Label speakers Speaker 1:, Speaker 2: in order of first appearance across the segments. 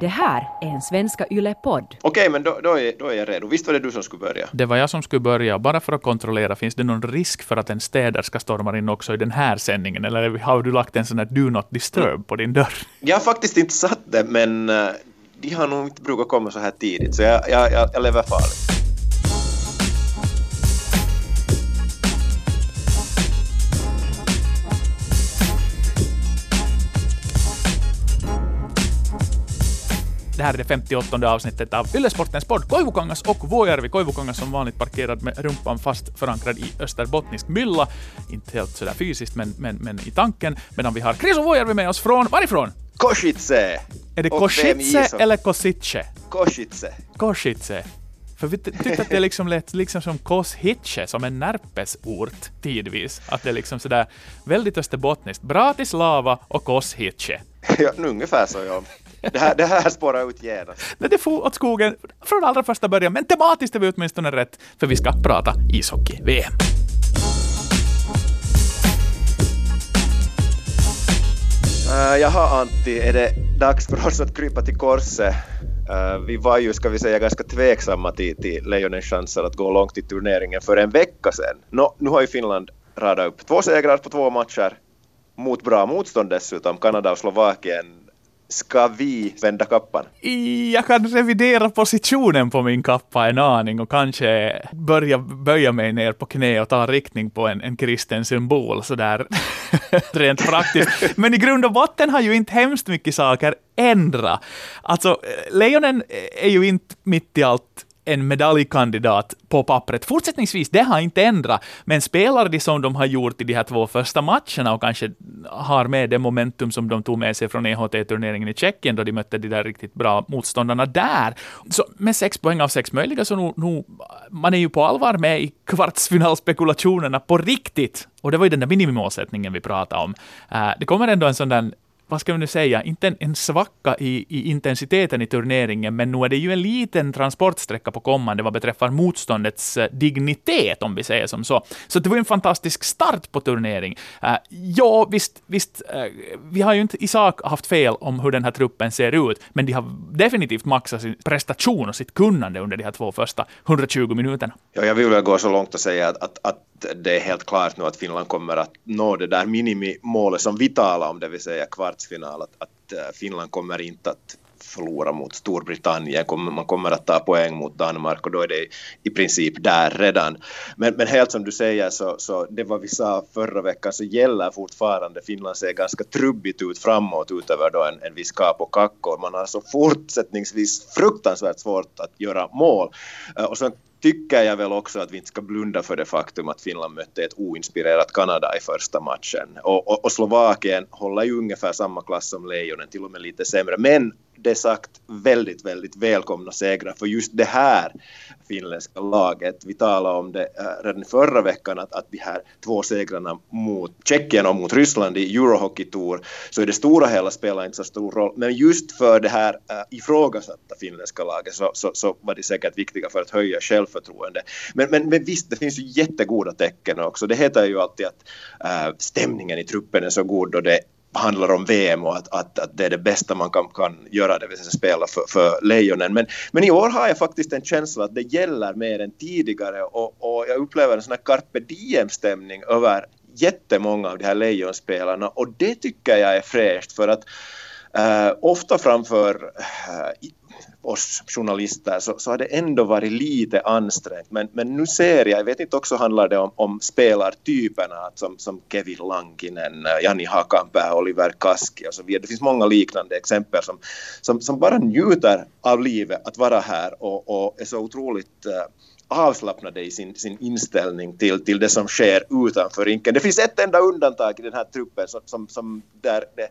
Speaker 1: Det här är en Svenska Yle-podd.
Speaker 2: Okej, men då, då, är, då är jag redo. Visst var det du som skulle börja?
Speaker 3: Det var jag som skulle börja. Bara för att kontrollera, finns det någon risk för att en städerska stormar in också i den här sändningen? Eller har du lagt en sån här do not disturb på din dörr?
Speaker 2: Jag har faktiskt inte satt det, men uh, de har nog inte brukat komma så här tidigt, så jag, jag, jag, jag lever farligt.
Speaker 3: Det här är det 58 avsnittet av Yllesportens podd Koivukangas och Vuojärvi. Koivukangas som vanligt parkerad med rumpan fast förankrad i österbottnisk mylla. Inte helt sådär fysiskt, men, men, men i tanken. Medan vi har och Vuojärvi med oss från, varifrån?
Speaker 2: Košice!
Speaker 3: Är det
Speaker 2: i
Speaker 3: eller Kosice?
Speaker 2: Košice.
Speaker 3: Košice. För vi ty- tyckte att det liksom lät liksom som Koshitche, som en närpesort tidvis. Att det är liksom sådär väldigt österbottniskt. Bratislava och Koshitche.
Speaker 2: Ja, ungefär så ja. Det här, det här spårar ut genast.
Speaker 3: Men det får åt skogen från allra första början, men tematiskt är vi åtminstone rätt, för vi ska prata ishockey-VM.
Speaker 2: Uh, jaha Antti, är det dags för oss att krypa till korset? Uh, vi var ju, ska vi säga, ganska tveksamma till, till Lejonens chanser att gå långt i turneringen för en vecka sedan. Nå, nu har ju Finland radat upp två segrar på två matcher mot bra motstånd dessutom, Kanada och Slovakien. Ska vi vända kappan?
Speaker 3: Jag kan revidera positionen på min kappa en aning och kanske börja böja mig ner på knä och ta riktning på en, en kristen symbol sådär rent praktiskt. Men i grund och botten har ju inte hemskt mycket saker ändrat. Alltså, eh, Lejonen eh, är ju inte mitt i allt en medaljkandidat på pappret. Fortsättningsvis, det har inte ändrat, men spelar de som de har gjort i de här två första matcherna och kanske har med det momentum som de tog med sig från EHT-turneringen i Tjeckien då de mötte de där riktigt bra motståndarna där. Så med sex poäng av sex möjliga så nu, nu man är ju på allvar med i kvartsfinalspekulationerna på riktigt. Och det var ju den där minimimålsättningen vi pratade om. Uh, det kommer ändå en sån där vad ska vi nu säga, inte en, en svacka i, i, intensiteten i turneringen, men nu är det ju en liten transportsträcka på kommande vad beträffar motståndets eh, dignitet, om vi säger som så. Så det var en fantastisk start på turnering. Uh, ja, visst, visst uh, vi har ju inte i sak haft fel om hur den här truppen ser ut, men de har definitivt maxat sin prestation och sitt kunnande under de här två första 120 minuterna.
Speaker 2: Ja, jag vill väl gå så långt och säga att, att, att det är helt klart nu att Finland kommer att nå det där minimimålet som vi talar om, det vill säga kvartsfinal, att, att Finland kommer inte att förlora mot Storbritannien, man kommer att ta poäng mot Danmark och då är det i princip där redan. Men, men helt som du säger så, så det vad vi sa förra veckan så gäller fortfarande, Finland ser ganska trubbigt ut framåt utöver då en, en viss och Kakko, man har så fortsättningsvis fruktansvärt svårt att göra mål. Eh, och sen tycker jag väl också att vi inte ska blunda för det faktum att Finland mötte ett oinspirerat Kanada i första matchen. Och, och, och Slovakien håller ju ungefär samma klass som Lejonen, till och med lite sämre. Men det sagt väldigt, väldigt välkomna segrar för just det här finländska laget. Vi talade om det eh, redan förra veckan att, att de här två segrarna mot Tjeckien och mot Ryssland i Eurohockey Tour så i det stora hela spelar inte så stor roll. Men just för det här äh, ifrågasatta finländska laget så, så, så, var det säkert viktiga för att höja själv självförtroende. Men, men, men visst, det finns ju jättegoda tecken också. Det heter ju alltid att äh, stämningen i truppen är så god och det handlar om VM och att, att, att det är det bästa man kan, kan göra, det vill säga spela för, för Lejonen. Men, men i år har jag faktiskt en känsla att det gäller mer än tidigare och, och jag upplever en sån här carpe diem-stämning över jättemånga av de här Lejonspelarna och det tycker jag är fräscht för att Eh, ofta framför eh, oss journalister så, så har det ändå varit lite ansträngt. Men, men nu ser jag, jag vet inte också handlar det om, om spelartyperna som, som Kevin Lankinen, eh, Jani Hakanpää, Oliver Kaski och så vidare. Det finns många liknande exempel som, som, som bara njuter av livet att vara här och, och är så otroligt avslappnade i sin, sin inställning till, till det som sker utanför rinken. Det finns ett enda undantag i den här truppen som, som, som där det,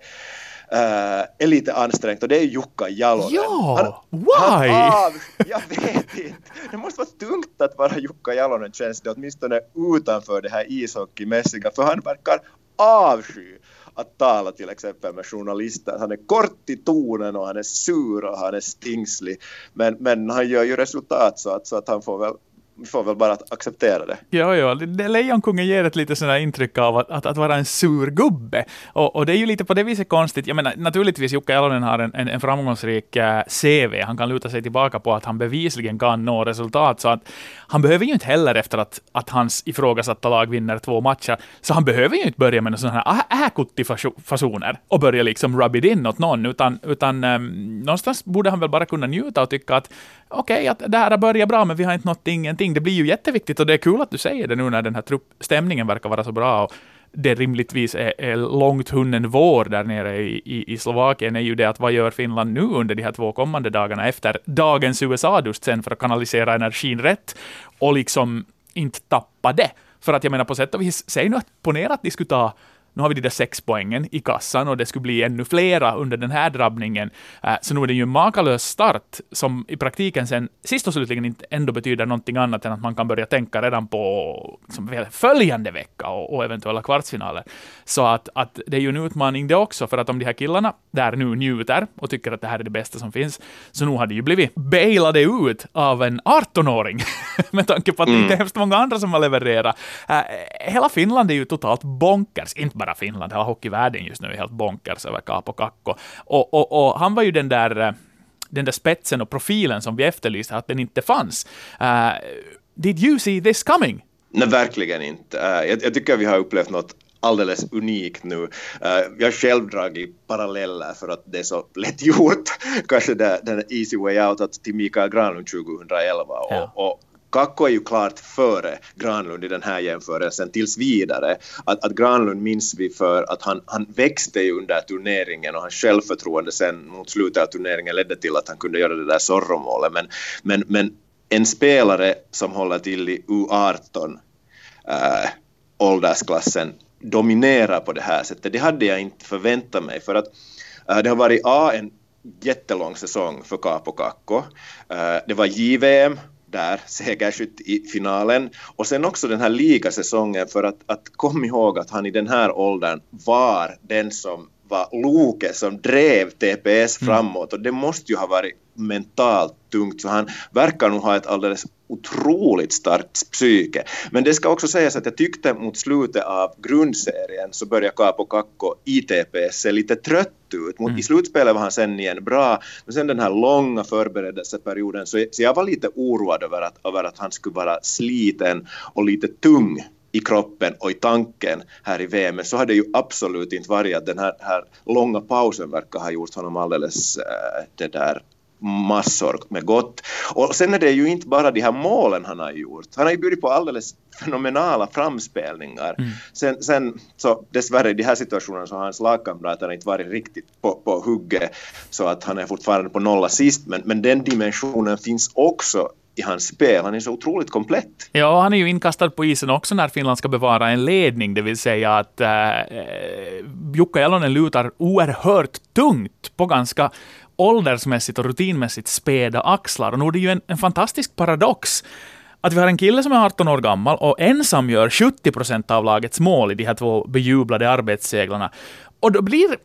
Speaker 2: är lite ansträngt och det är Jukka Jalonen.
Speaker 3: Ja, han, why? Han
Speaker 2: av, jag vet inte. Det måste vara tungt att vara Jukka Jalonen känns det åtminstone utanför det här ishockeymässiga för han verkar avsky att tala till exempel med journalister. Han är kort i tonen och han är sur och han är stingslig. Men, men han gör ju resultat så att, så att han får väl vi får väl bara acceptera det.
Speaker 3: Ja, ja, Lejonkungen ger ett lite sådär intryck av att, att, att, vara en sur gubbe. Och, och, det är ju lite på det viset konstigt. Jag menar, naturligtvis Jukka Jalonen har en, en, en framgångsrik eh, CV. Han kan luta sig tillbaka på att han bevisligen kan nå resultat. Så att han behöver ju inte heller efter att, att hans ifrågasatta lag vinner två matcher, så han behöver ju inte börja med sådana här äkutti-fasoner och börja liksom rub it in åt någon, utan, utan um, någonstans borde han väl bara kunna njuta och tycka att okej, okay, att det här har börjat bra, men vi har inte nått ingenting. Det blir ju jätteviktigt och det är kul att du säger det nu när den här truppstämningen verkar vara så bra. Och det rimligtvis är, är långt hunnen vår där nere i, i, i, Slovakien är ju det att vad gör Finland nu under de här två kommande dagarna efter dagens USA-dust sen för att kanalisera energin rätt och liksom inte tappa det. För att jag menar på sätt och vis, säg nu att ponera att de skulle ta nu har vi de där sex poängen i kassan och det skulle bli ännu flera under den här drabbningen. Äh, så nu är det ju en makalös start som i praktiken sen sist och slutligen inte ändå betyder någonting annat än att man kan börja tänka redan på liksom, följande vecka och, och, eventuella kvartsfinaler. Så att, att det är ju en utmaning det också, för att om de här killarna där nu njuter och tycker att det här är det bästa som finns, så nu har de ju blivit bailade ut av en 18-åring, med tanke på att mm. det inte är hemskt många andra som har levererat. Äh, hela Finland är ju totalt bonkers, inte bara bara Finland, hela hockeyvärlden just nu är helt bonkers över Capo Kakko. Och, och, och han var ju den där, eh, den där spetsen och profilen som vi efterlyste, att den inte fanns. Uh, did you see this coming?
Speaker 2: Nej, verkligen inte. Uh, jag, jag tycker vi har upplevt något alldeles unikt nu. Uh, jag har själv dragit paralleller för att det är så lätt gjort. Kanske den easy way out till Mikael Granlund 2011. Ja. Och, och, Kakko är ju klart före Granlund i den här jämförelsen tills vidare. Att, att Granlund minns vi för att han, han växte ju under turneringen och hans självförtroende sen mot slutet av turneringen ledde till att han kunde göra det där Zorro-målet. Men, men, men en spelare som håller till i U18 äh, eh, åldersklassen dominerar på det här sättet, det hade jag inte förväntat mig för att äh, det har varit A, en jättelång säsong för Capo Kakko. Äh, eh, det var JVM där, segerskytt i finalen. Och sen också den här ligasäsongen för att, att kom ihåg att han i den här åldern var den som var loket som drev TPS mm. framåt och det måste ju ha varit mentalt tungt så han verkar nog ha ett alldeles otroligt starkt psyke. Men det ska också sägas att jag tyckte mot slutet av grundserien så började Capo Kakko i TPS se lite trött ut. Mot, mm. I slutspelet var han sen igen bra, men sen den här långa förberedelseperioden så, så jag var lite oroad över att, över att han skulle vara sliten och lite tung i kroppen och i tanken här i VM. Så har det ju absolut inte varit att den här, här långa pausen verkar ha gjort honom alldeles äh, det där massor med gott. Och sen är det ju inte bara de här målen han har gjort. Han har ju bjudit på alldeles fenomenala framspelningar. Mm. Sen, sen så dessvärre i de här situationerna så har hans lagkamrater inte varit riktigt på, på hugget så att han är fortfarande på noll assist men, men den dimensionen finns också i hans spel. Han är så otroligt komplett.
Speaker 3: Ja, han är ju inkastad på isen också när Finland ska bevara en ledning, det vill säga att eh, eh Jukka Jalonen lutar oerhört tungt på ganska åldersmässigt och rutinmässigt späda axlar. Och nu är det ju en, en fantastisk paradox att vi har en kille som är 18 år gammal och ensam gör 70 procent av lagets mål i de här två bejublade arbetsseglarna. Och då blir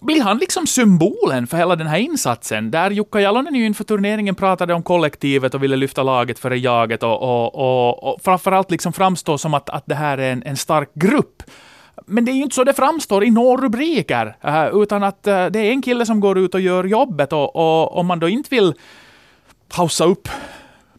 Speaker 3: blir han liksom symbolen för hela den här insatsen? Där Jukka Jalonen ju inför turneringen pratade om kollektivet och ville lyfta laget före jaget och, och, och, och framförallt liksom framstå som att, att det här är en, en stark grupp. Men det är ju inte så det framstår i några rubriker, eh, utan att eh, det är en kille som går ut och gör jobbet och, och om man då inte vill haussa upp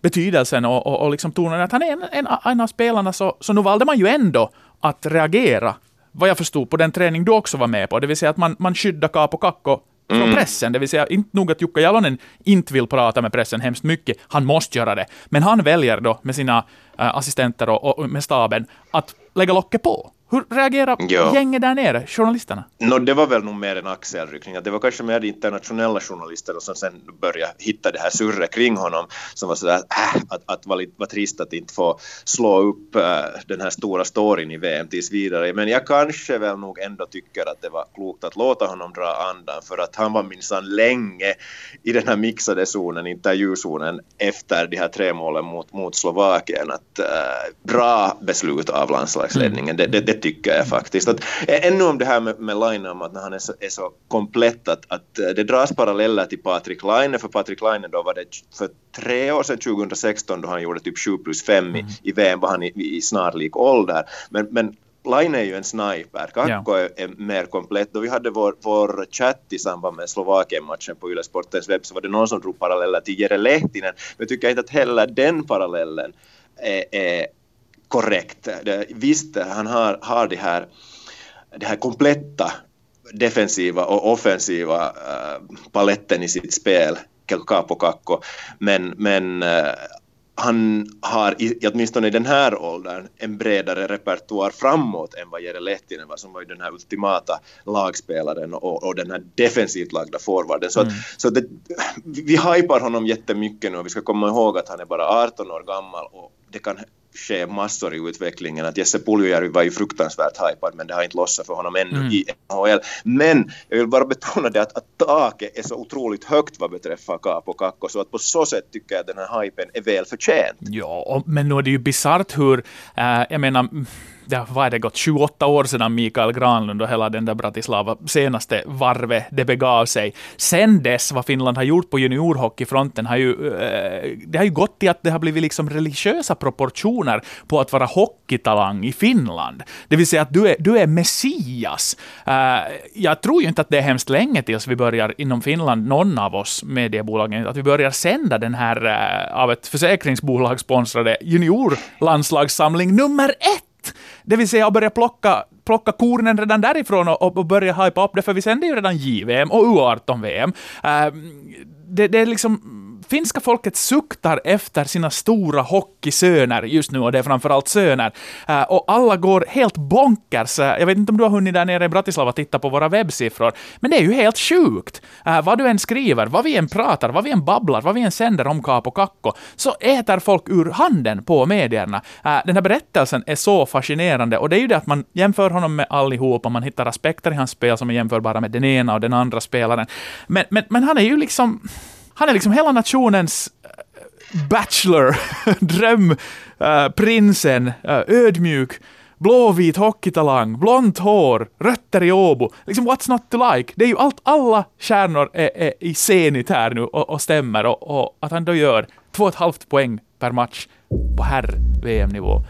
Speaker 3: betydelsen och, och, och liksom tonen att han är en, en, en av spelarna, så, så nu valde man ju ändå att reagera vad jag förstod på den träning du också var med på, det vill säga att man, man skyddar Capo Kakko från mm. pressen, det vill säga inte nog att Jukka Jalonen inte vill prata med pressen hemskt mycket, han måste göra det, men han väljer då med sina äh, assistenter och, och med staben att lägga locket på. Hur reagerar ja. gänget där nere, journalisterna?
Speaker 2: No, det var väl nog mer en axelryckning. Det var kanske mer de internationella journalisterna som sen började hitta det här surret kring honom som var sådär äh, att, att var, var trist att inte få slå upp äh, den här stora storyn i VM tills vidare. Men jag kanske väl nog ändå tycker att det var klokt att låta honom dra andan för att han var minsann länge i den här mixade zonen, intervjuzonen efter de här tre målen mot, mot Slovakien. Att, äh, bra beslut av landslagsledningen. Mm. Det, det, det tycker jag faktiskt. Att, ännu om det här med, med om att när han är så, är så komplett, att, att det dras paralleller till Patrik Laine, för Patrik Laine då var det för tre år sedan, 2016, då han gjorde typ 7 plus 5 mm. i, i VM, var han i, i snarlik ålder. Men, men Line är ju en sniper, Kakko ja. är, mer komplett. Då vi hade vår, vår chatt i samband med Slovakien-matchen på Yle Sportens webb så var det någon som drog paralleller till Jere Lehtinen. Men jag tycker inte att heller den parallellen är, är korrekt. Visst, han har, har det här, det här kompletta defensiva och offensiva äh, paletten i sitt spel, Capo Kakko, men, men äh, han har i, åtminstone i den här åldern en bredare repertoar framåt än vad Jere Lehtinen var som var ju den här ultimata lagspelaren och, och den här defensivt lagda forwarden. Så, mm. så det, vi hypar honom jättemycket nu och vi ska komma ihåg att han är bara 18 år gammal och det kan ske massor i utvecklingen. Att Jesse Puljujärvi var ju fruktansvärt hypad men det har inte lossat för honom ännu mm. i NHL. Men jag vill bara betona det att, att taket är så otroligt högt vad beträffar Kaapo Kakko så att på så sätt tycker jag att den här hypen är väl förtjänt.
Speaker 3: Ja, men nu är det ju bisarrt hur, äh, jag menar det, vad är det gått, 28 år sedan Mikael Granlund och hela den där Bratislava senaste varvet det begav sig. Sen dess, vad Finland har gjort på juniorhockeyfronten, har ju, eh, det har ju gått till att det har blivit liksom religiösa proportioner på att vara hockeytalang i Finland. Det vill säga att du är, du är Messias. Eh, jag tror ju inte att det är hemskt länge tills vi börjar inom Finland, någon av oss mediebolagen, att vi börjar sända den här eh, av ett försäkringsbolag sponsrade juniorlandslagssamling nummer ett det vill säga att börja plocka, plocka kornen redan därifrån och, och börja hypa upp det, för vi sänder ju redan JVM och U18-VM. Uh, ehm, det, det är liksom finska folket suktar efter sina stora hockeysöner just nu, och det är framförallt söner. Uh, och alla går helt bonkers. Uh, jag vet inte om du har hunnit där nere i Bratislava titta på våra webbsiffror, men det är ju helt sjukt. Uh, vad du än skriver, vad vi än pratar, vad vi än babblar, vad vi än sänder om Capo Kakko, så äter folk ur handen på medierna. den här berättelsen är så fascinerande, och det är ju det att man jämför honom med allihopa, man hittar aspekter i hans spel som är jämförbara med den ena och den andra spelaren. Men, men, men han är ju liksom han är liksom hela nationens eh, bachelor, drömprinsen, eh, uh, eh, uh, ödmjuk, blåvit hockeytalang, blont hår, rötter i Åbo. Liksom what's not to like? Det är ju allt, alla stjärnor är, är i scenit här nu och, och stämmer och, och, att han då gör två och ett halvt poäng per match på herr-VM-nivå.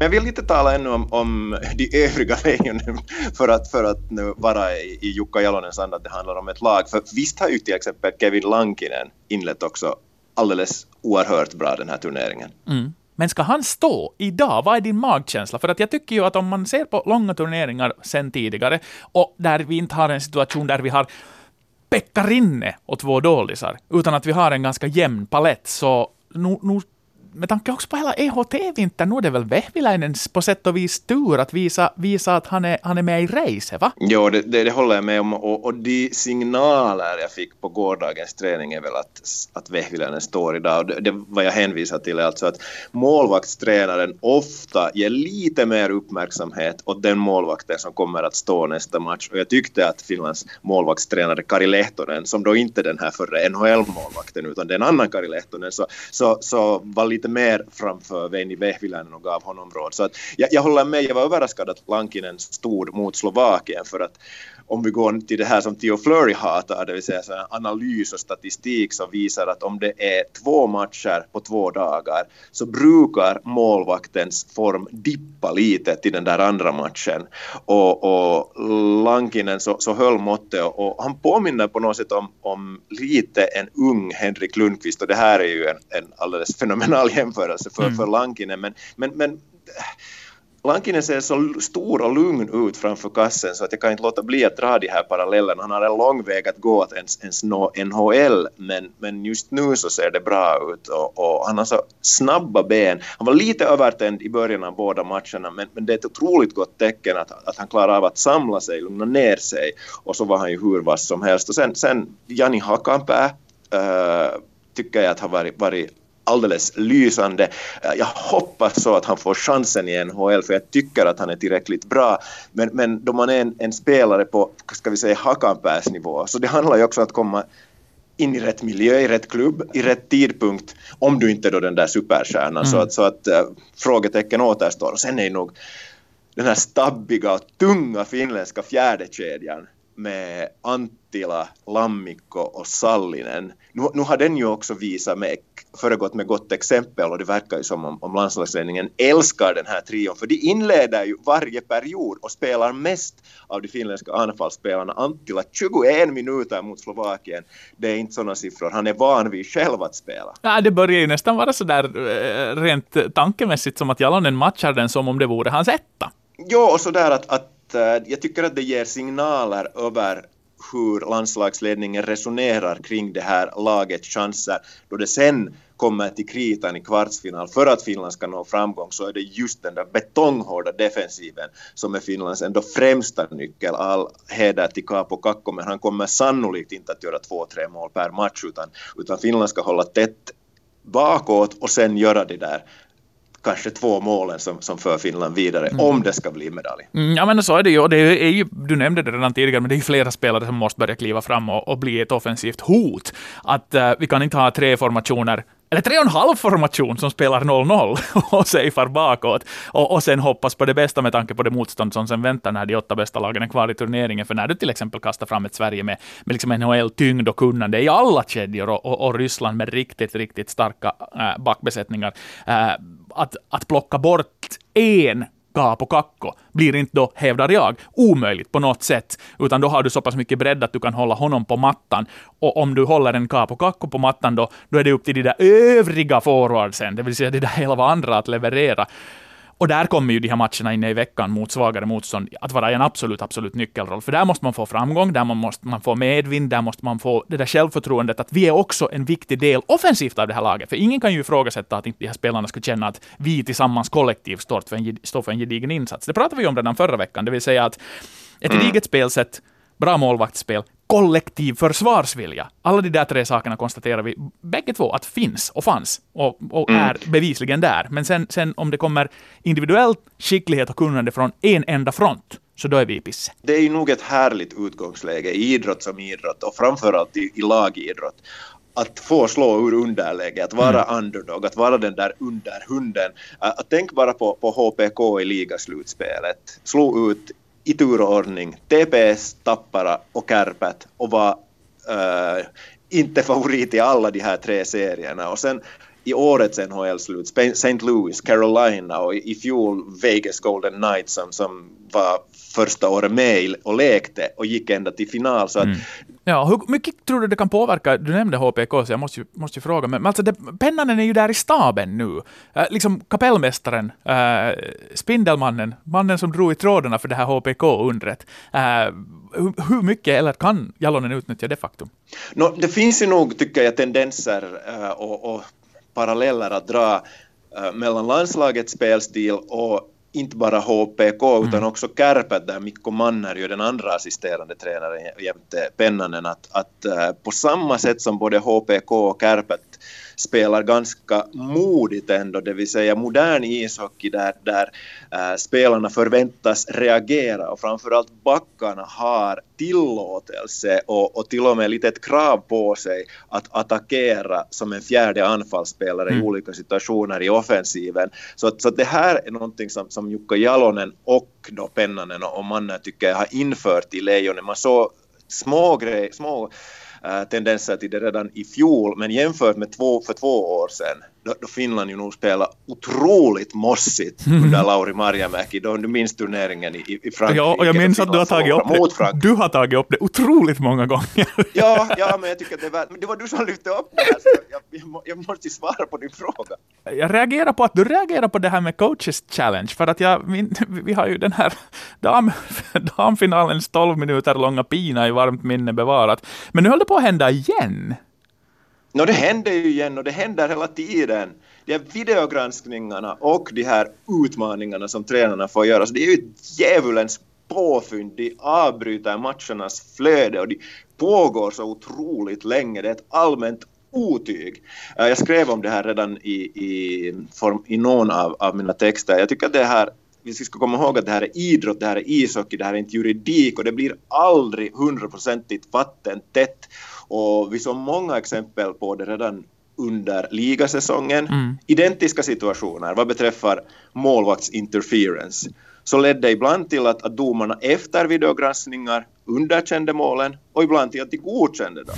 Speaker 2: Men jag vill inte tala ännu om, om de övriga lejonen för att, för att nu vara i, i Jukka Jalonens anda att det handlar om ett lag. För visst har ju till exempel Kevin Lankinen inlett också alldeles oerhört bra den här turneringen.
Speaker 3: Mm. Men ska han stå idag? Vad är din magkänsla? För att jag tycker ju att om man ser på långa turneringar sen tidigare och där vi inte har en situation där vi har Pekka Rinne och två dålisar, utan att vi har en ganska jämn palett, så nu, nu med tanke också på hela EHT-vintern, nu är det väl Vehviläinens på sätt och vis tur att visa, visa att han är, han är med i racet, va?
Speaker 2: Jo, det, det, det, håller jag med om. Och, och de signaler jag fick på gårdagens träning är väl att, att Vehviläinen står idag. Och det, det vad jag hänvisar till är alltså att målvaktstränaren ofta ger lite mer uppmärksamhet åt den målvakten som kommer att stå nästa match. Och jag tyckte att Finlands målvaktstränare Kari Lehtonen, som då inte den här förre NHL-målvakten utan den annan Kari Lehtonen, så, så, så var lite lite mer framför Veini Vehviläinen och gav honom råd. Så att jag, jag håller med, jag var överraskad att Lankinen stod mot Slovakien för att om vi går till det här som Theo Fleury hatar, det vill säga så analys och statistik som visar att om det är två matcher på två dagar så brukar målvaktens form dippa lite till den där andra matchen. Och, och Lankinen så, så höll måttet och, och, han påminner på något sätt om, om lite en ung Henrik Lundqvist och det här är ju en, en alldeles fenomenal jämförelse för, mm. för Lankinen men, men, men Lankinen ser så stor och lugn ut framför kassen så att jag kan inte låta bli att dra de här parallellerna. Han har en lång väg att gå att ens, ens nå NHL men, men just nu så ser det bra ut och, och, han har så snabba ben. Han var lite övertänd i början av båda matcherna men, men det är ett otroligt gott tecken att, att han klarar av att samla sig, lugna ner sig och så var han ju hur vass som helst. Och sen, sen Jani Hakanpää äh, tycker jag att har varit, varit alldeles lysande. Eh, jag hoppas så att han får chansen i NHL för jag tycker att han är tillräckligt bra. Men, men då man är en, en spelare på, ska vi säga, Hakanpääs nivå så det handlar ju också om att komma in i rätt miljö, i rätt klubb, i rätt tidpunkt, om du inte är då den där superstjärnan. Mm. Så att, så att uh, frågetecken återstår. Och sen är nog den här stabbiga och tunga finländska fjärdekedjan med Antila, Lammikko och Sallinen. Nu, nu har den ju också visat med, föregått med gott exempel och det verkar ju som om, om landslagsledningen älskar den här trion för de inleder ju varje period och spelar mest av de finländska anfallsspelarna. Antila 21 minuter mot Slovakien. Det är inte sådana siffror han är van vid själv att spela.
Speaker 3: Ja, det börjar ju nästan vara sådär eh, rent tankemässigt som att Jalonen matchar den som om det vore hans etta.
Speaker 2: Jo, och sådär att, att Eh, jag tycker att det ger signaler över hur landslagsledningen resonerar kring det här lagets chanser då det sen kommer till kritan i kvartsfinal för att Finland ska nå framgång så är det just den där betonghårda defensiven som är Finlands ändå främsta nyckel. All heder till Capo Kakko men han kommer sannolikt inte att göra två, tre mål per match utan, utan Finland ska hålla tätt bakåt och sen göra det där kanske två målen som, som för Finland vidare, mm. om det ska bli medalj.
Speaker 3: Mm, ja, men så är det ju. Det är ju. Du nämnde det redan tidigare, men det är ju flera spelare som måste börja kliva fram och, och bli ett offensivt hot. Att uh, vi kan inte ha tre formationer eller tre och en halv formation som spelar 0-0 och safear bakåt och, och sen hoppas på det bästa med tanke på det motstånd som sen väntar när de åtta bästa lagen är kvar i turneringen. För när du till exempel kastar fram ett Sverige med, med liksom NHL-tyngd och kunnande i alla kedjor och, och, och, Ryssland med riktigt, riktigt starka äh, backbesättningar, äh, att, att plocka bort en Kaapo Kakko blir inte då, hävdar jag, omöjligt på något sätt, utan då har du så pass mycket bredd att du kan hålla honom på mattan. Och om du håller en Kaapo Kakko på mattan då, då är det upp till de där övriga forwardsen, det vill säga de där elva andra att leverera. Och där kommer ju de här matcherna inne i veckan mot svagare motstånd att vara en absolut, absolut nyckelroll. För där måste man få framgång, där måste man få medvind, där måste man få det där självförtroendet att vi är också en viktig del offensivt av det här laget. För ingen kan ju ifrågasätta att inte de här spelarna ska känna att vi tillsammans kollektivt står för en, står för en gedigen insats. Det pratade vi om redan förra veckan, det vill säga att ett gediget mm. spelsätt, bra målvaktsspel, kollektiv försvarsvilja. Alla de där tre sakerna konstaterar vi bägge två att finns och fanns och, och mm. är bevisligen där. Men sen, sen om det kommer individuell skicklighet och kunnande från en enda front, så då är vi i pisse.
Speaker 2: Det är ju nog ett härligt utgångsläge i idrott som idrott och framförallt i, i lagidrott att få slå ur underläge, att vara mm. underdog, att vara den där underhunden. Att tänk bara på, på HPK i ligaslutspelet. Slå ut i tur och ordning TPS, Tappara och Kärpät och var äh, inte favorit i alla de här tre serierna. Och sen i årets NHL-slut, St. Louis, Carolina och i fjol Vegas Golden Knights som, som var första året med och lekte och gick ända till final. Så att, mm.
Speaker 3: Ja, hur mycket tror du det kan påverka? Du nämnde HPK, så jag måste ju, måste ju fråga. Men alltså det, Pennanen är ju där i staben nu. Äh, liksom kapellmästaren, äh, Spindelmannen, mannen som drog i trådarna för det här HPK-undret. Äh, hur, hur, mycket, eller kan Jalonen utnyttja det faktum?
Speaker 2: No, det finns ju nog, tycker jag, tendenser äh, och, och paralleller att dra äh, mellan landslagets spelstil och inte bara HPK utan mm. också Kärpät där Mikko Manner ju den andra assisterande tränaren jämte Pennanen att, att uh, på samma sätt som både HPK och Kärpät spelar ganska modigt ändå, det vill säga modern ishockey där, där äh, spelarna förväntas reagera och framförallt backarna har tillåtelse och, och till och med lite ett krav på sig att attackera som en fjärde anfallsspelare mm. i olika situationer i offensiven. Så, så det här är någonting som, som Jukka Jalonen och då Pennanen och Mannen tycker jag har infört i Lejonen. Man såg små, grej, små tendenser till det redan i fjol, men jämfört med två, för två år sedan då, då Finland ju nog spelade otroligt mossigt mm. under Lauri Marjamäki, då du minns turneringen i, i Frankrike.
Speaker 3: Ja, och jag minns att du har tagit upp det. Du har tagit upp det otroligt många gånger.
Speaker 2: ja, ja, men jag tycker att det var, det var du som lyfte upp det här, så jag, jag, måste svara på din fråga.
Speaker 3: Jag reagerar på att du reagerar på det här med coaches challenge, för att jag, min, vi har ju den här dam, damfinalens 12 minuter långa pina i varmt minne bevarat. Men nu höll det på att hända igen.
Speaker 2: No, det händer ju igen och det händer hela tiden. De här videogranskningarna och de här utmaningarna som tränarna får göra, så det är ju ett djävulens påfynd. De avbryter matchernas flöde och de pågår så otroligt länge. Det är ett allmänt otyg. Jag skrev om det här redan i, i, form, i någon av, av mina texter. Jag tycker att det här vi ska komma ihåg att det här är idrott, det här är ishockey, det här är inte juridik och det blir aldrig hundraprocentigt vattentätt. Och vi såg många exempel på det redan under ligasäsongen. Mm. Identiska situationer vad beträffar målvaktsinterference så ledde det ibland till att, att domarna efter videogranskningar underkände målen och ibland till att de godkände dem.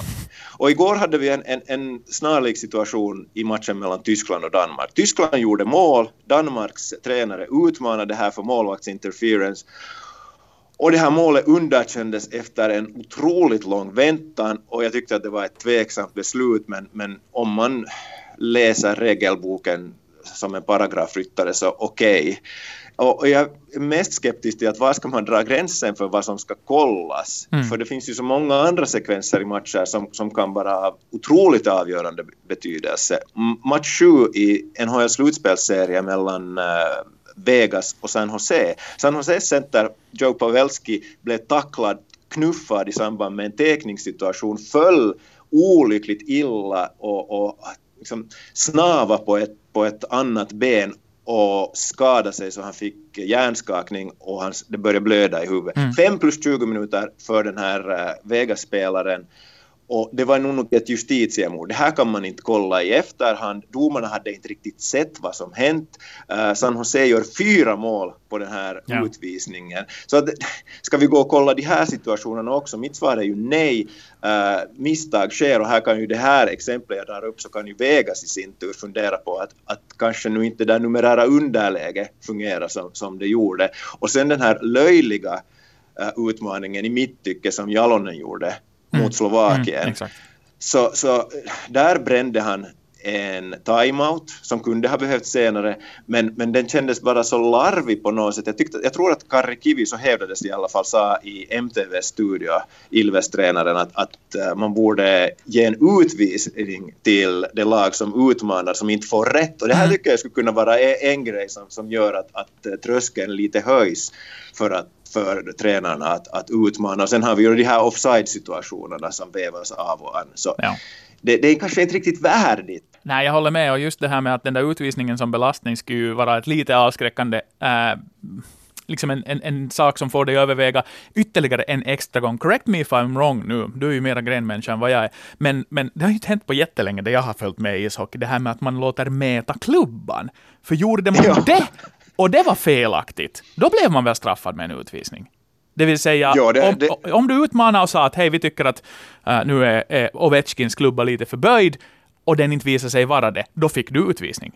Speaker 2: Och igår hade vi en, en, en snarlik situation i matchen mellan Tyskland och Danmark. Tyskland gjorde mål, Danmarks tränare utmanade här för målvaktsinterference och det här målet underkändes efter en otroligt lång väntan och jag tyckte att det var ett tveksamt beslut men, men om man läser regelboken som en paragrafryttare så okej. Okay. Och jag är mest skeptisk till att var ska man dra gränsen för vad som ska kollas? Mm. För det finns ju så många andra sekvenser i matcher som, som kan vara av otroligt avgörande betydelse. Match 7 i NHL slutspelsserie mellan uh, Vegas och San Jose. San Jose center Joe Pavelski blev tacklad, knuffad i samband med en teckningssituation, föll olyckligt illa och, och liksom snava på ett, på ett annat ben och skadade sig så han fick hjärnskakning och hans, det började blöda i huvudet. Mm. 5 plus 20 minuter för den här uh, Vegas-spelaren och det var nog ett justitiemord. Det här kan man inte kolla i efterhand. Domarna hade inte riktigt sett vad som hänt. Uh, San Jose gör fyra mål på den här ja. utvisningen. Så att, ska vi gå och kolla de här situationerna också? Mitt svar är ju nej. Uh, misstag sker och här kan ju det här exemplet jag drar upp så kan ju Vegas i sin tur fundera på att, att kanske nu inte det numerära underläge fungerar som, som det gjorde. Och sen den här löjliga uh, utmaningen i mitt tycke som Jalonen gjorde mot mm. Slovakien. Mm, så, så där brände han en timeout som kunde ha behövts senare, men, men den kändes bara så larvig på något sätt. Jag, tyckte, jag tror att Karri Kivi, så hävdades i alla fall, sa i MTVs studio, Ilves-tränaren, att, att eh, man borde ge en utvisning till det lag som utmanar, som inte får rätt. Och det här mm. tycker jag skulle kunna vara en, en grej som, som gör att, att eh, tröskeln lite höjs för att för tränarna att, att utmana. Och sen har vi ju de här offside-situationerna som vävas av och an. Så ja. Det, det är kanske inte riktigt värdigt.
Speaker 3: Nej, jag håller med. Och just det här med att den där utvisningen som belastning skulle ju vara ett lite avskräckande äh, liksom en, en, en, sak som får dig överväga ytterligare en extra gång. Correct me if I'm wrong nu, du är ju mera grenmänniska än vad jag är. Men, men det har ju inte hänt på jättelänge, det jag har följt med i ishockey, det här med att man låter mäta klubban. För gjorde man ja. det och det var felaktigt, då blev man väl straffad med en utvisning. Det vill säga, ja, det, om, det... om, du utmanar och sa att hej, vi tycker att uh, nu är, är Ovechkins klubba lite förböjd, och den inte visar sig vara det, då fick du utvisning.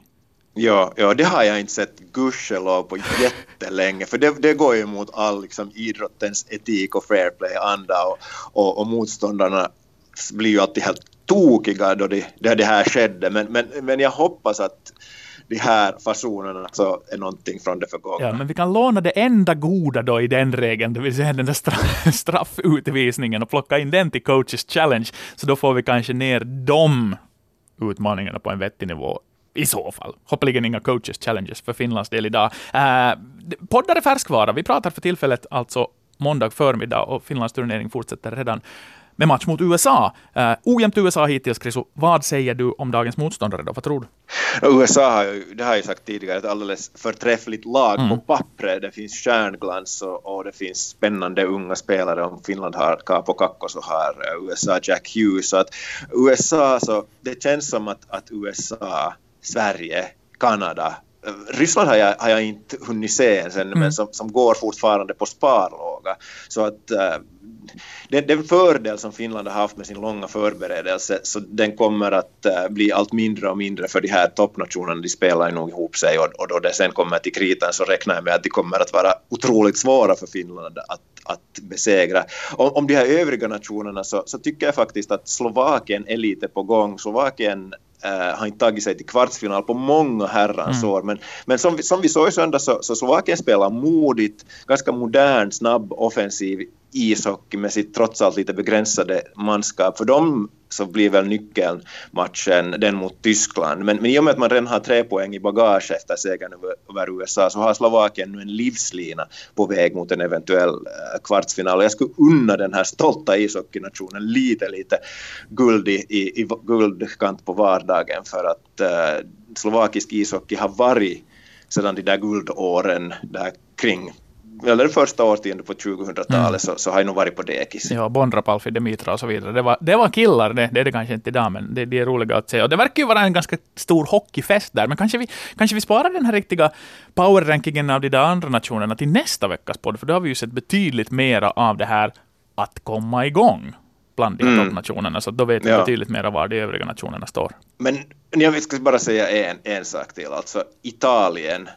Speaker 2: Ja, ja, det har jag inte sett gudskelov på jättelänge, för det, det går ju emot all liksom, idrottens etik och fair play-anda och, och, och motståndarna blir ju alltid helt tokiga då det, då det här skedde, men, men, men jag hoppas att de här fasonerna så är någonting från det förgångna.
Speaker 3: Ja, men vi kan låna det enda goda då i den regeln, det vill säga den där straff, straffutvisningen och plocka in den till coaches challenge, så då får vi kanske ner de utmaningarna på en vettig nivå i så fall. Hoppeligen inga coaches challenges för Finlands del idag. Eh, poddar är färskvara. Vi pratar för tillfället alltså måndag förmiddag och Finlands turnering fortsätter redan med match mot USA. Uh, ojämnt USA hittills, Krisu. Vad säger du om dagens motståndare då? Vad tror du?
Speaker 2: USA har ju, det har jag sagt tidigare, ett alldeles förträffligt lag mm. på pappret. Det finns stjärnglans och, och, det finns spännande unga spelare. Om Finland har Capo Kakko så har eh, USA Jack Hughes. Så att USA, så det känns som att, att USA, Sverige, Kanada Ryssland har jag, har jag inte hunnit se än, mm. men som, som går fortfarande på sparlåga. Så att uh, den, den fördel som Finland har haft med sin långa förberedelse, så den kommer att uh, bli allt mindre och mindre för de här toppnationerna. De spelar nog ihop sig och, och då det sen kommer till kritan så räknar jag med att de kommer att vara otroligt svåra för Finland att, att besegra. Om, om de här övriga nationerna så, så tycker jag faktiskt att Slovakien är lite på gång. Slovakien Uh, har inte tagit sig till kvartsfinal på många herrans mm. år. Men, men som, som vi såg i söndag så, så Slovakien spelar modigt, ganska modern, snabb, offensiv ishockey med sitt trots allt lite begränsade manskap. För dem så blir väl nyckeln matchen den mot Tyskland. Men, men i och med att man redan har tre poäng i bagage efter segern över, över USA så har Slovakien nu en livslina på väg mot en eventuell kvartsfinal. kvartsfinal. Jag skulle unna den här stolta ishockeynationen lite, lite guld i, i, i guldkant på vardagen för att uh, slovakisk ishockey har varit sedan de där guldåren där kring eller första årtiondet på 2000-talet mm. så, så har jag nog varit på dekis.
Speaker 3: Ja, Bondrapalfi, Demitra och så vidare. Det var, det var killar det, det är det kanske inte idag, men det, det är roliga att se. Och det verkar ju vara en ganska stor hockeyfest där, men kanske vi, kanske vi sparar den här riktiga powerrankingen av de där andra nationerna till nästa veckas podd, för då har vi ju sett betydligt mera av det här att komma igång bland de mm. toppnationerna, så då vet vi ja. betydligt mer var de övriga nationerna står.
Speaker 2: Men jag ska bara säga en, en sak till, alltså Italien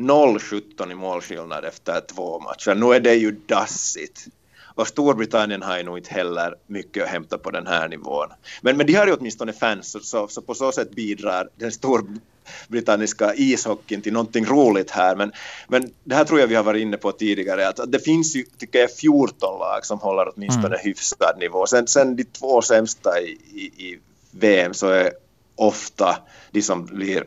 Speaker 2: 0-17 i målskillnad efter två matcher. Nu är det ju dassigt. Och Storbritannien har ju nog inte heller mycket att hämta på den här nivån. Men, men de har ju åtminstone fans, så, så, på så sätt bidrar den storbrittanniska ishockeyn till någonting roligt här. Men, men det här tror jag vi har varit inne på tidigare, att det finns ju, tycker jag, 14 lag som håller åtminstone mm. hyfsad nivå. Sen, sen de två sämsta i, i, i VM så är ofta de som blir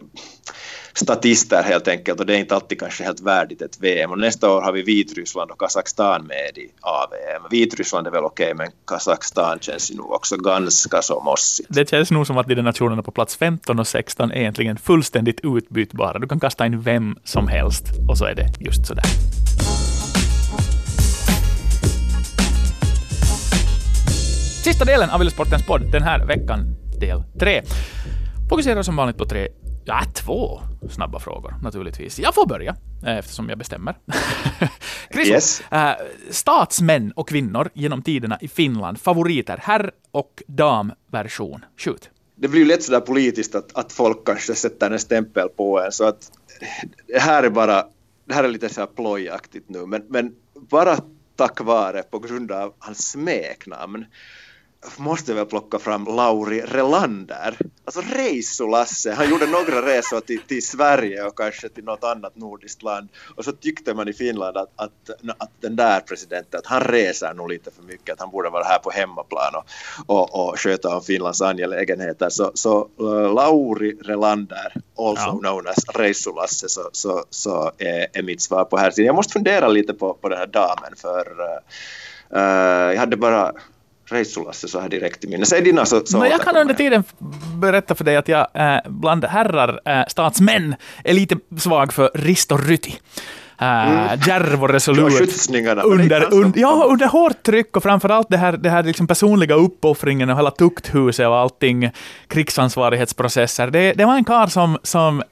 Speaker 2: statister helt enkelt och det är inte alltid kanske helt värdigt ett VM. Och nästa år har vi Vitryssland och Kazakstan med i AVM. Vitryssland är väl okej, men Kazakstan känns ju nog också ganska så mossigt.
Speaker 3: Det känns nog som att de nationerna på plats 15 och 16 är egentligen fullständigt utbytbara. Du kan kasta in vem som helst och så är det just sådär. Sista delen av Yle-sportens podd den här veckan, del 3, fokuserar som vanligt på tre Ja, två snabba frågor naturligtvis. Jag får börja eh, eftersom jag bestämmer. Chris, yes. äh, statsmän och kvinnor genom tiderna i Finland, favoriter, herr och damversion. Skjut.
Speaker 2: Det blir ju lätt sådär politiskt att, att folk kanske sätter en stämpel på en, så att det här är bara, det här är lite så här plojaktigt nu, men, men bara tack vare, på grund av hans smeknamn, måste väl plocka fram Lauri Relander. Alltså Reissu-Lasse, han gjorde några resor till, till Sverige och kanske till något annat nordiskt land. Och så tyckte man i Finland att, att, att den där presidenten, att han reser nog lite för mycket, att han borde vara här på hemmaplan och, och, och sköta om Finlands angelägenheter. Så, så uh, Lauri Relander, also ja. known as Reissu-Lasse, så, så, så är, är mitt svar på här. Jag måste fundera lite på, på den här damen, för uh, jag hade bara Reissulasse så här direkt i minne. Säg dina så, så
Speaker 3: no, Jag kan under tiden berätta för dig att jag äh, bland herrar, äh, statsmän, är lite svag för Risto Ryti. Äh, mm. Djärv och resolut. Under, un, ja, under hårt tryck och framförallt det här, det här liksom personliga uppoffringen och hela tukthuset och allting, krigsansvarighetsprocesser. Det, det var en karl som, som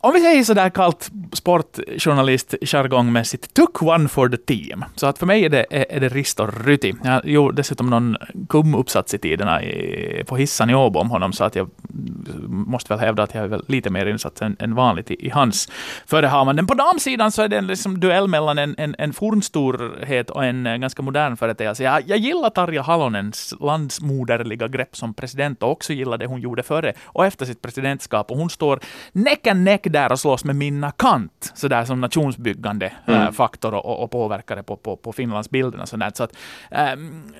Speaker 3: om vi säger sådär kallt sportjournalist jargongmässigt, took one for the team. Så att för mig är det, är det Risto Ryti. Jag gjorde dessutom någon kumuppsats i tiderna i, på hissan i Åbo om honom, så att jag måste väl hävda att jag är väl lite mer insatt än, än vanligt i, i hans förehavanden. På damsidan så är det en liksom duell mellan en, en, en fornstorhet och en eh, ganska modern företeelse. Jag, jag gillar Tarja Halonens landsmoderliga grepp som president och också gillar det hon gjorde före och efter sitt presidentskap. Och hon står näck näck där och slåss med Minna Kant, sådär som nationsbyggande mm. äh, faktor och, och påverkare på, på, på Finlandsbilden och sådär. Så att, ähm,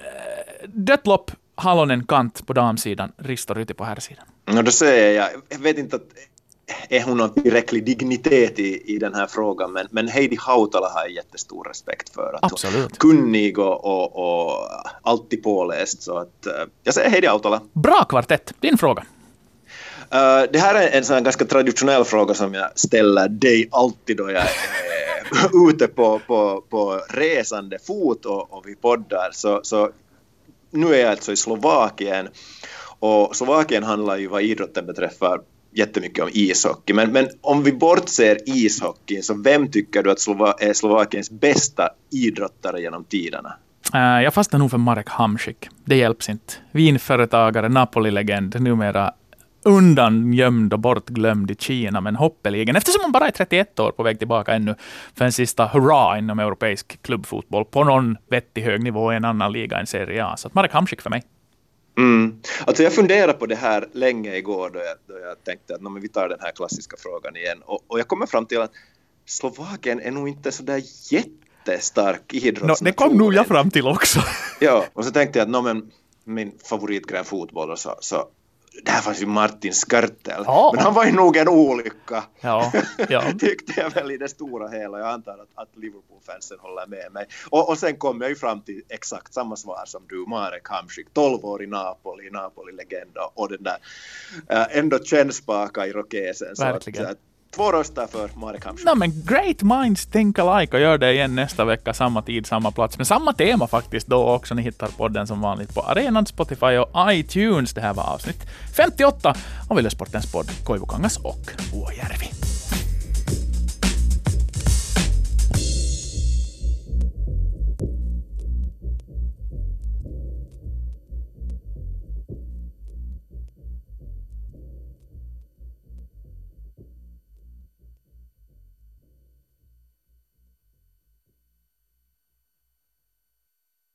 Speaker 3: dött lopp, Halonen Kant på damsidan, Risto Ryti på herrsidan.
Speaker 2: Ja, då säger jag, jag vet inte att är hon någon tillräcklig dignitet i, i den här frågan, men, men Heidi Hautala har jag jättestor respekt för. Att
Speaker 3: Absolut.
Speaker 2: Kunnig och, och, och alltid påläst. Så att, uh, jag säger Heidi Hautala.
Speaker 3: Bra kvartett. Din fråga.
Speaker 2: Uh, det här är en sån ganska traditionell fråga som jag ställer dig alltid då jag är ute på, på, på resande fot och, och vi poddar. Så, så nu är jag alltså i Slovakien och Slovakien handlar ju vad idrotten beträffar jättemycket om ishockey. Men, men om vi bortser ishockeyn, så vem tycker du att Slova är Slovakiens bästa idrottare genom tiderna?
Speaker 3: Uh, jag fastnar nog för Marek Hamsik. Det hjälps inte. Vinföretagare, Napoli-legend, numera undangömd och bortglömd i Kina, men hoppeligen, eftersom han bara är 31 år på väg tillbaka ännu för en sista hurra inom europeisk klubbfotboll på någon vettig hög nivå i en annan liga än Serie A. Så att Marek Hamsik för mig.
Speaker 2: Mm. Alltså jag funderade på det här länge igår då jag, då jag tänkte att vi tar den här klassiska frågan igen och, och jag kommer fram till att Slovakien är nog inte så där jättestark idrottsnation.
Speaker 3: No, det kom nog jag fram till också.
Speaker 2: ja, och så tänkte jag att no, men, min favoritgren fotboll och så, så där fanns ju Martin Skörtel, ja. men han var ju nog en olycka.
Speaker 3: Ja, ja.
Speaker 2: Tyckte jag väl i det stora hela. Jag antar att, att Liverpool-fansen håller med mig. Och, och sen kom jag ju fram till exakt samma svar som du, Marek Hamsik, 12 år i Napoli, Napoli-legend och den där äh, ändå kännspaka irokesen.
Speaker 3: Verkligen.
Speaker 2: Så att, Två röster för Marek Hamsjö.
Speaker 3: No, men great minds think alike och gör det igen nästa vecka, samma tid, samma plats, men samma tema faktiskt då också. Ni hittar podden som vanligt på arenan, Spotify och iTunes. Det här var avsnitt 58 av Yle Sportens podd Koivukangas och Vuojärvi.